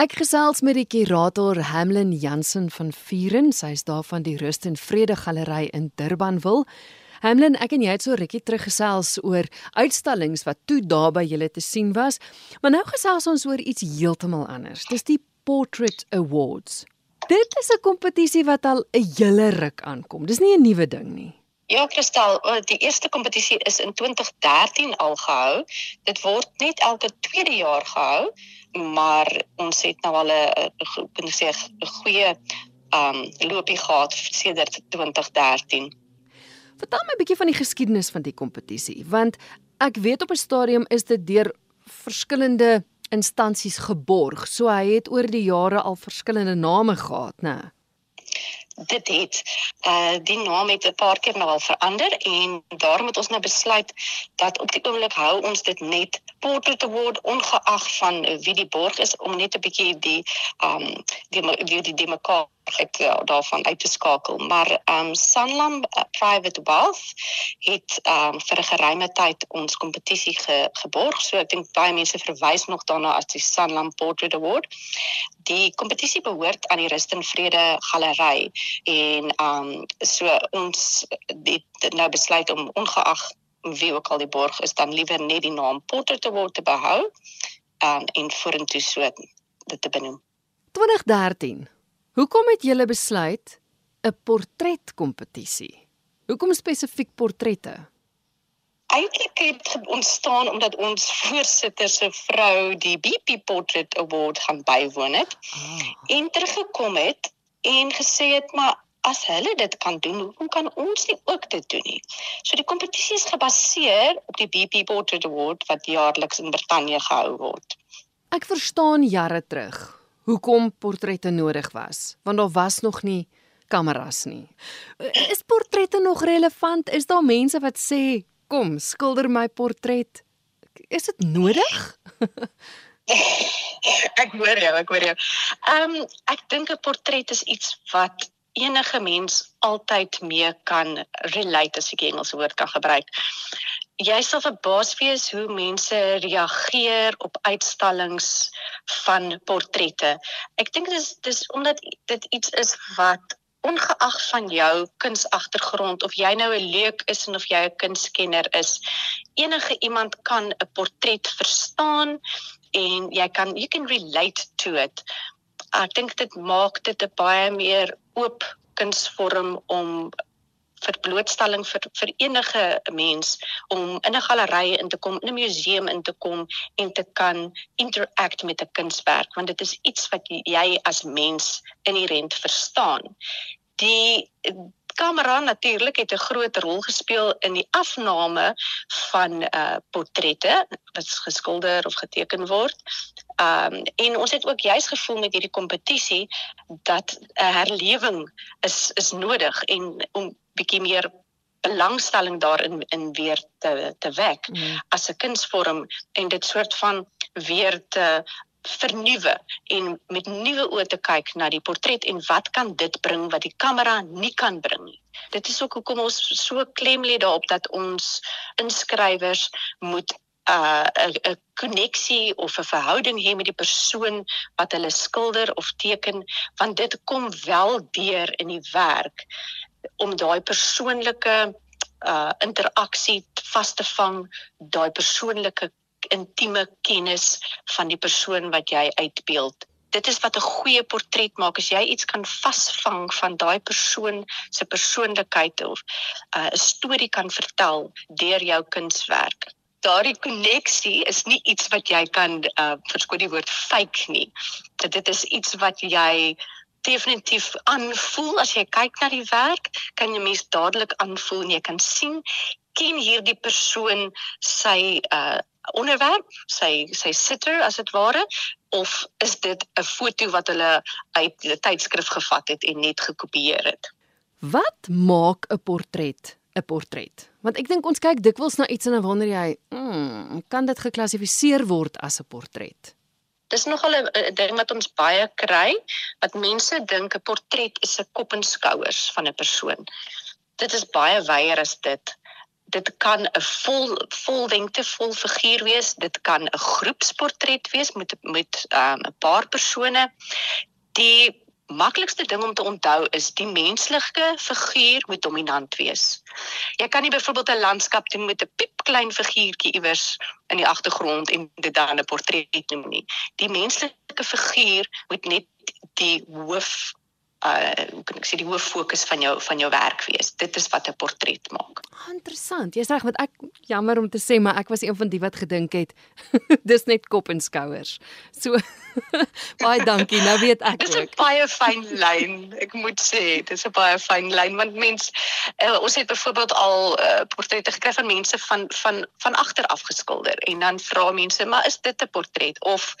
Ek gesels met die kurator Hamlin Jansen van Vuren, sy is daar van die Rust en Vrede Galery in Durbanville. Hamlin, ek en jy het so rukkie terug gesels oor uitstallings wat toe daar by julle te sien was, maar nou gesels ons oor iets heeltemal anders. Dis die Portrait Awards. Dit is 'n kompetisie wat al 'n hele ruk aankom. Dis nie 'n nuwe ding nie. Ja, Kristal, die eerste kompetisie is in 2013 al gehou. Dit word net elke tweede jaar gehou maar ons het nou al 'n kan sê 'n goeie um loopie gehad sedert 2013. Vertel my 'n bietjie van die geskiedenis van die kompetisie, want ek weet op 'n stadium is dit deur verskillende instansies geborg. So hy het oor die jare al verskillende name gehad, né? Dit het uh die naam het 'n paar keer nou al verander en daarom het ons nou besluit dat op die oomblik hou ons dit net portrait award ongeag van wie die borg is om net 'n bietjie die um die die die, die mekaar ek uh, daarvan uit te skakel maar um Sanlam uh, Private Wealth het um vir 'n geruime tyd ons kompetisie ge, geborg. So ek dink baie mense verwys nog daarna as die Sanlam Portrait Award. Die kompetisie behoort aan die Rust en Vrede Galery en um so ons het nou besluit om ongeag wie ook al die borg is dan liewer net die naam Portrait Award te behou um, en vorentoe so dit te benoem. 2013 Hoekom het julle besluit 'n portretkompetisie? Hoekom spesifiek portrette? Eintlik het ontstaan omdat ons voorsitter se vrou die BP Portrait Award gaan bywoon het ah. en teruggekom het en gesê het maar as hulle dit kan doen, hoekom kan ons nie ook dit doen nie? So die kompetisie is gebaseer op die BP Portrait Award wat jaarliks in Brittanje gehou word. Ek verstaan jare terug hoekom portrette nodig was, want daar was nog nie kameras nie. Is portrette nog relevant? Is daar mense wat sê, "Kom, skilder my portret." Is dit nodig? ek hoor jou, ek hoor jou. Ehm um, ek dink 'n portret is iets wat enige mens altyd mee kan relate as ek Engelse woord kan gebruik jy sal verbaas wees hoe mense reageer op uitstallings van portrette. Ek dink dit is dis omdat dit iets is wat ongeag van jou kunsagtergrond of jy nou 'n leek is en of jy 'n kunskenner is, enige iemand kan 'n portret verstaan en jy kan you can relate to it. Ek dink dit maak dit 'n baie meer oop kunsvorm om vir blootstelling vir vir enige mens om in 'n galery in te kom, in 'n museum in te kom en te kan interact met 'n kunswerk want dit is iets wat jy as mens inherënt verstaan. Die kamera natuurlik het 'n groot rol gespeel in die afname van uh portrette wat geskilder of geteken word. Um en ons het ook juis gevoel met hierdie kompetisie dat 'n herlewing is is nodig en om bietjie meer belangstelling daarin in weer te te wek mm. as 'n kunsvorm en dit soort van weer te vernuwe en met nuwe oë te kyk na die portret en wat kan dit bring wat die kamera nie kan bring nie. Dit is ook hoekom ons so klem lê daarop dat ons inskrywers moet 'n uh, 'n koneksie of 'n verhouding hê met die persoon wat hulle skilder of teken want dit kom wel deur in die werk om daai persoonlike uh interaksie vas te vang, daai persoonlike intieme kennis van die persoon wat jy uitbeeld. Dit is wat 'n goeie portret maak as jy iets kan vasvang van daai persoon se persoonlikheid of uh, 'n uh, storie kan vertel deur jou kunswerk. Daardie koneksie is nie iets wat jy kan uh, verskoon die woord fake nie. Dit is iets wat jy definitief aanvoel as jy kyk na die werk, kan jy mens dadelik aanvoel en jy kan sien ken hierdie persoon sy uh onderwerp, sy sy sitter as dit ware of is dit 'n foto wat hulle uit 'n tydskrif gevat het en net gekopieer het? Wat maak 'n portret 'n portret? Want ek dink ons kyk dikwels na iets en dan wonder jy, hmm, kan dit geklassifiseer word as 'n portret? Dis nogal 'n ding wat ons baie kry, wat mense dink 'n portret is 'n kop en skouers van 'n persoon. Dit is baie wyer as dit dit kan 'n vol vollengte vol figuur wees, dit kan 'n groepsportret wees met met ehm, 'n um, paar persone. Die maklikste ding om te onthou is die menslike figuur moet dominant wees. Jy kan nie byvoorbeeld 'n landskap doen met 'n piepklein figuurtjie iewers in die agtergrond en dit dan 'n portret noem nie. Die menslike figuur moet net die hoof uh hoe kan ek sê die hoof fokus van jou van jou werk wees. Dit is wat 'n portret maak. Oh, interessant. Jy's reg, want ek jammer om te sê, maar ek was een van die wat gedink het dis net kop en skouers. So baie dankie. Nou weet ek. Dis 'n baie fyn lyn. Ek moet sê, dis 'n baie fyn lyn want mens uh, ons het byvoorbeeld al uh, portrette gekry van mense van van van agter af geskilder en dan vra mense, maar is dit 'n portret of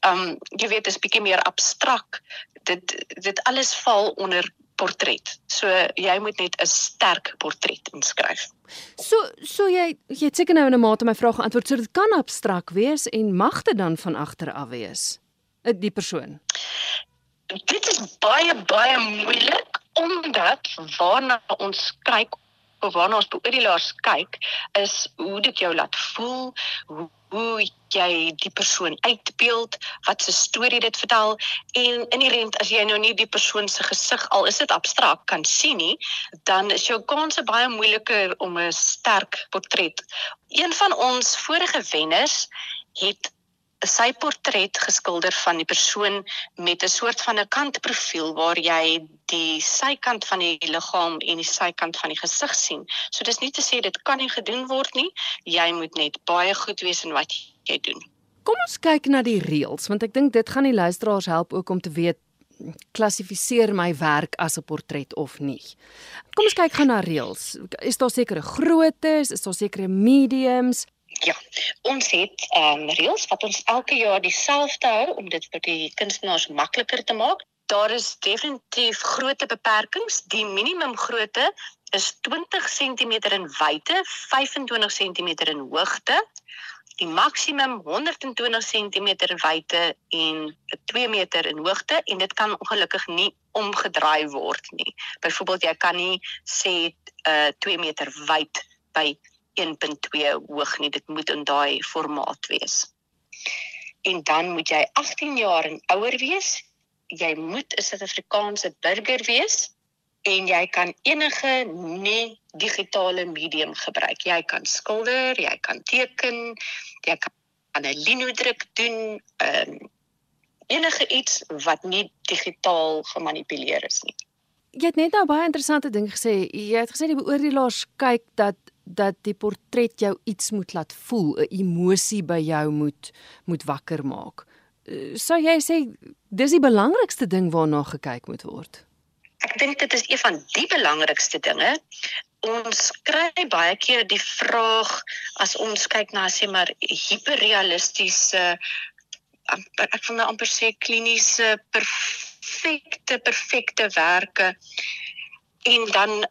um jy weet, is bietjie meer abstrak. Dit dit alles val onder portret. So jy moet net 'n sterk portret inskryf. So so jy jy het seker nou in 'n mate my vraag geantwoord. So dit kan abstrak wees en mag dit dan van agter af wees. Eh, die persoon. Dit is baie baie moeilik omdat waarna ons kyk of waarna ons beoordelaars kyk is hoe dit jou laat voel, hoe hoe jy die persoon uitbeeld, wat se storie dit vertel en inherent as jy nou nie die persoon se gesig al is dit abstrakt kan sien nie, dan is jou kanse baie moeiliker om 'n sterk portret. Een van ons vorige wenners het sy portret geskilder van die persoon met 'n soort van 'n kantprofiel waar jy die sykant van die liggaam en die sykant van die gesig sien. So dis nie te sê dit kan nie gedoen word nie. Jy moet net baie goed wees in wat jy doen. Kom ons kyk na die reëls want ek dink dit gaan die luisteraars help ook om te weet klassifiseer my werk as 'n portret of nie. Kom ons kyk gou na reëls. Is daar sekere groottes, is daar sekere mediums? Ja, ons het ehm um, reëls wat ons elke jaar dieselfde hou om dit vir die kunstenaars makliker te maak. Daar is definitief grootte beperkings. Die minimum grootte is 20 cm in wyte, 25 cm in hoogte. Die maksimum 120 cm wyte en 2 meter in hoogte en dit kan ongelukkig nie omgedraai word nie. Byvoorbeeld jy kan nie sê uh 2 meter wyd by 1.2 hoog nie. Dit moet in daai formaat wees. En dan moet jy 18 jaar en ouer wees. Jy moet 'n Suid-Afrikaanse burger wees en jy kan enige nie digitale medium gebruik. Jy kan skilder, jy kan teken, jy kan 'n linodruk doen, ehm um, enige iets wat nie digitaal gemanipuleer is nie. Jy het net nou baie interessante ding gesê. Jy het gesê die beoordelaars kyk dat dat die portret jou iets moet laat voel, 'n emosie by jou moet moet wakker maak. Eh, sou jy sê dis die belangrikste ding waarna gekyk moet word? Ek dink dit is een van die belangrikste dinge. Ons kry baie keer die vraag as ons kyk na sê maar hiperrealistiese ek van 'n nou amper sê kliniese perfekte perfekte werke en dan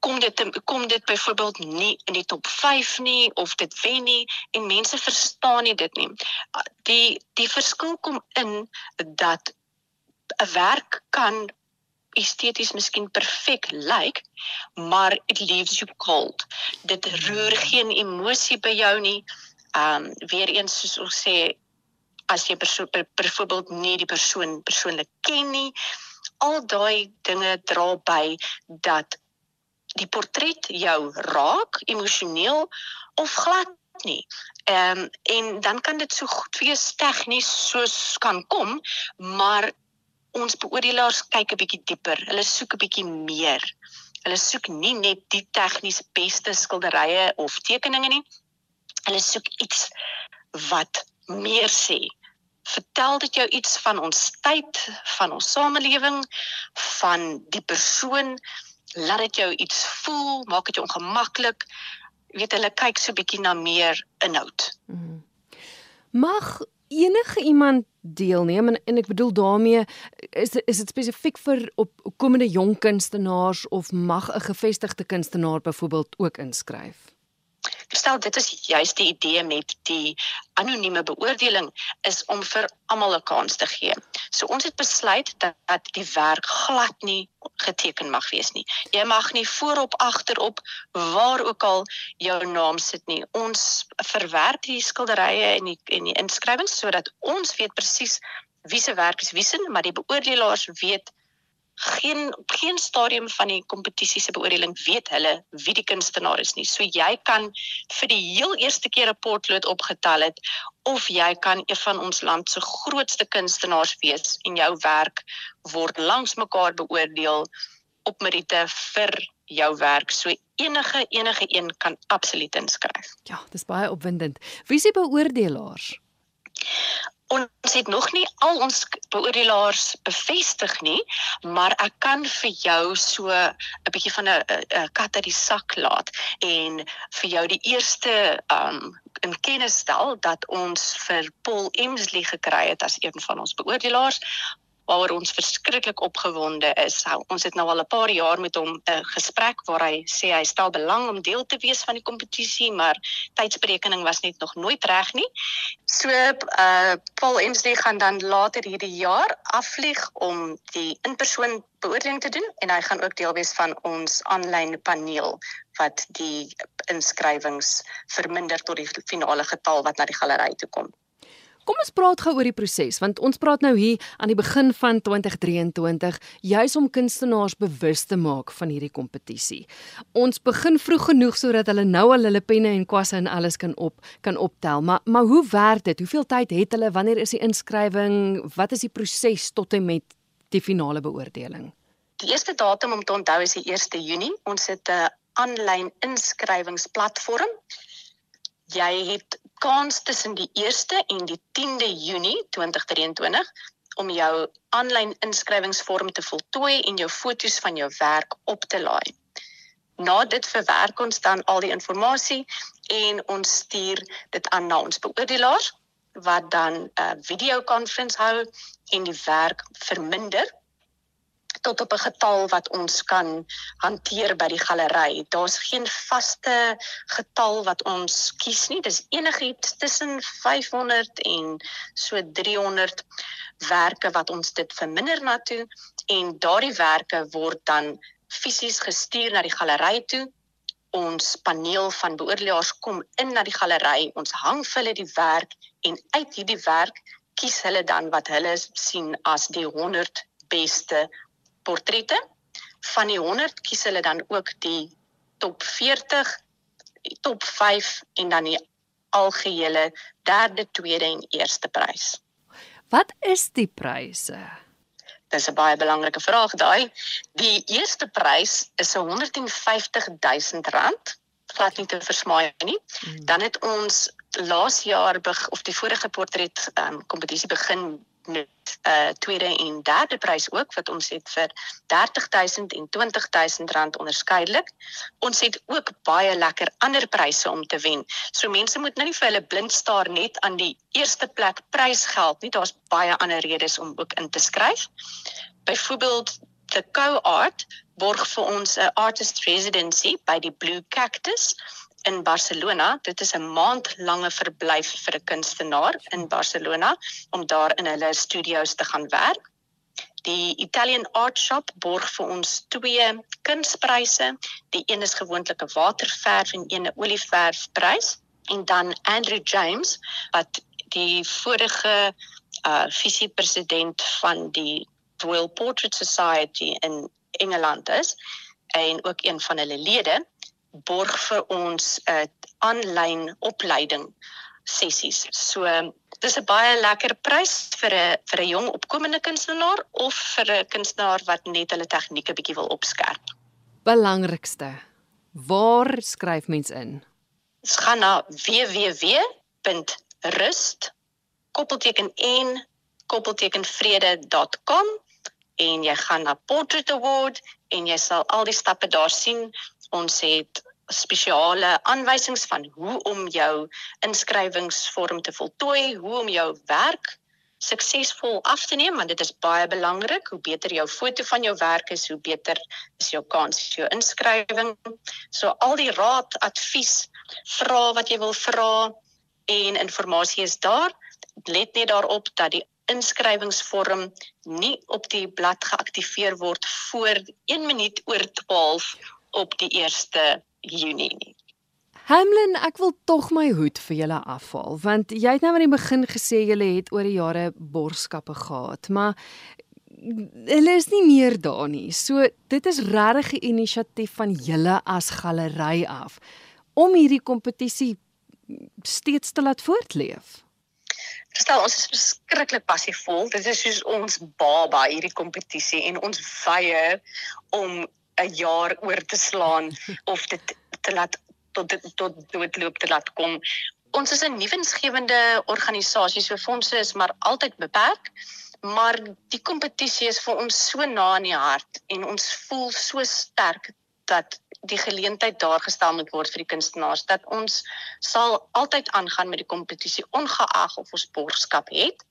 kom dit kom dit byvoorbeeld nie in die top 5 nie of dit wen nie en mense verstaan nie dit nie. Die die verskil kom in dat 'n werk kan esteties miskien perfek lyk, like, maar it leaves you cold. Dit roer geen emosie by jou nie. Um weer eens soos ons sê as jy byvoorbeeld nie die persoon persoonlik ken nie, al daai dinge dra by dat die portret jou raak emosioneel of glad nie. Ehm um, en dan kan dit so goed wees tegnies soos kan kom, maar ons beoordelaars kyk 'n bietjie dieper. Hulle soek 'n bietjie meer. Hulle soek nie net die tegnies beste skilderye of tekeninge nie. Hulle soek iets wat meer sê. Vertel dit jou iets van ons tyd, van ons samelewing, van die persoon laat dit jou iets voel, maak dit jou ongemaklik. Jy weet hulle kyk so bietjie na meer inhoud. Mm. Mag enige iemand deelneem en, en ek bedoel daarmee is is dit spesifiek vir op komende jong kunstenaars of mag 'n gevestigde kunstenaar byvoorbeeld ook inskryf? Verstel dit is juist die idee met die anonieme beoordeling is om vir almal 'n kans te gee. So ons het besluit dat, dat die werk glad nie geteken mag wees nie. Jy mag nie voorop, agterop, waar ook al jou naam sit nie. Ons verwerk die skilderye en die en die inskrywings sodat ons weet presies wie se werk is wie se, maar die beoordelaars weet geen geen stadium van die kompetisie se beoordeling weet hulle wie die kunstenaar is nie. So jy kan vir die heel eerste keer 'n potlood opgetel het of jy kan een van ons land se grootste kunstenaars wees en jou werk word langs mekaar beoordeel op meriete vir jou werk. So enige enige een kan absoluut inskryf. Ja, dis baie opwindend. Wie is die beoordelaars? Ons het nog nie al ons beoordelaars bevestig nie, maar ek kan vir jou so 'n bietjie van 'n kat uit die sak laat en vir jou die eerste um in kennis stel dat ons vir Paul Emsley gekry het as een van ons beoordelaars waaroor ons verskriklik opgewonde is. Ons het nou al 'n paar jaar met hom 'n uh, gesprek waar hy sê hy stel belang om deel te wees van die kompetisie, maar tydsberekening was net nog nooit reg nie. So uh Paul Emsley gaan dan later hierdie jaar afvlieg om die in-persoon beoordeling te doen en hy gaan ook deel wees van ons aanlyn paneel wat die inskrywings verminder tot die finale getal wat na die galery toe kom. Kom ons praat gou oor die proses want ons praat nou hier aan die begin van 2023 juis om kunstenaars bewus te maak van hierdie kompetisie. Ons begin vroeg genoeg sodat hulle nou al hulle penne en kwasse en alles kan op kan optel. Maar maar hoe werk dit? Hoeveel tyd het hulle? Wanneer is die inskrywing? Wat is die proses tot en met die finale beoordeling? Die eerste datum om te onthou is die 1 Junie. Ons het 'n aanlyn inskrywingsplatform. Jy het kans tussen die 1ste en die 10de Junie 2023 om jou aanlyn inskrywingsvorm te voltooi en jou foto's van jou werk op te laai. Na dit verwerk ons dan al die inligting en ons stuur dit aan na ons beoordelaars wat dan 'n uh, videokonferens hou en die werk verminder tot op 'n getal wat ons kan hanteer by die galery. Daar's geen vaste getal wat ons kies nie. Dis enigiets tussen 500 en so 300 werke wat ons dit verminder na toe en daardie werke word dan fisies gestuur na die galery toe. Ons paneel van beoordelaars kom in na die galery. Ons hang vir hulle die werk en uit hierdie werk kies hulle dan wat hulle sien as die 100 beste portrette. Van die 100 kies hulle dan ook die top 40, die top 5 en dan die algehele derde, tweede en eerste prys. Wat is die pryse? Dis 'n baie belangrike vraag daai. Die eerste prys is 'n 150 000 rand, glad nie te versmaai nie. Hmm. Dan het ons laas jaar of die vorige portret um, kompetisie begin met 'n uh, tweede en derde prys ook wat ons het vir 30000 en 20000 rand onderskeidelik. Ons het ook baie lekker ander pryse om te wen. So mense moet nou nie vir hulle blind staar net aan die eerste plek prysgeld nie. Daar's baie ander redes om ook in te skryf. Byvoorbeeld the Co-Art borg vir ons 'n artist residency by die Blue Cactus in Barcelona. Dit is 'n maandlange verblyf vir 'n kunstenaar in Barcelona om daar in hulle studio's te gaan werk. Die Italian Art Shop borg vir ons twee kunspryse. Die een is gewoonlik 'n waterverf en een 'n olieverfprys en dan Andrew James wat die vorige uh visiepresident van die Royal Portrait Society in Engeland is en ook een van hulle lede borg vir ons 'n uh, aanlyn opleiding sessies. So dis 'n baie lekker prys vir 'n vir 'n jong opkomende kunstenaar of vir 'n kunstenaar wat net hulle tegnieke bietjie wil opskerp. Belangrikste. Waar skryf mens in? Ons gaan na www.rust koppelteken en koppelteken vrede.com en jy gaan na Portrait Award en jy sal al die stappe daar sien ons het spesiale aanwysings van hoe om jou inskrywingsvorm te voltooi, hoe om jou werk suksesvol af te neem want dit is baie belangrik. Hoe beter jou foto van jou werk is, hoe beter is jou kans vir jou inskrywing. So al die raad, advies vra wat jy wil vra en inligting is daar. Let net daarop dat die inskrywingsvorm nie op die blad geaktiveer word voor 1 minuut oor 12 op die 1 Junie nie. Hamlin, ek wil tog my hoed vir julle afhaal want jy het nou aan die begin gesê julle het oor die jare borskappe gehad, maar hulle is nie meer daar nie. So dit is regtig 'n inisiatief van julle as galery af om hierdie kompetisie steeds te laat voortleef. Verstel, ons is verskriklik passievol. Dit is soos ons baba hierdie kompetisie en ons weier om 'n jaar oor te slaan of dit te laat tot dit tot doodloop te laat kom. Ons is 'n nuwensgewende organisasie, so fondse is maar altyd beperk maar die kompetisie is vir ons so na in die hart en ons voel so sterk dat die geleentheid daar gestel moet word vir die kunstenaars dat ons sal altyd aangaan met die kompetisie ongeag of ons borgskap het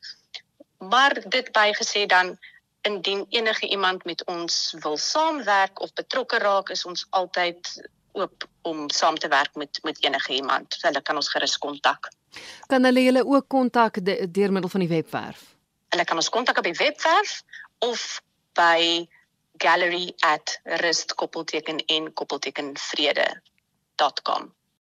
maar dit bygesê dan indien enige iemand met ons wil saamwerk of betrokke raak is ons altyd oop om saam te werk met met enige iemand. Hulle kan ons gerus kontak. Kan hulle julle ook kontak deur middel van die webwerf? Hulle kan ons kontak op die webwerf of by gallery@rustkoppelteken en koppelteken vrede.com.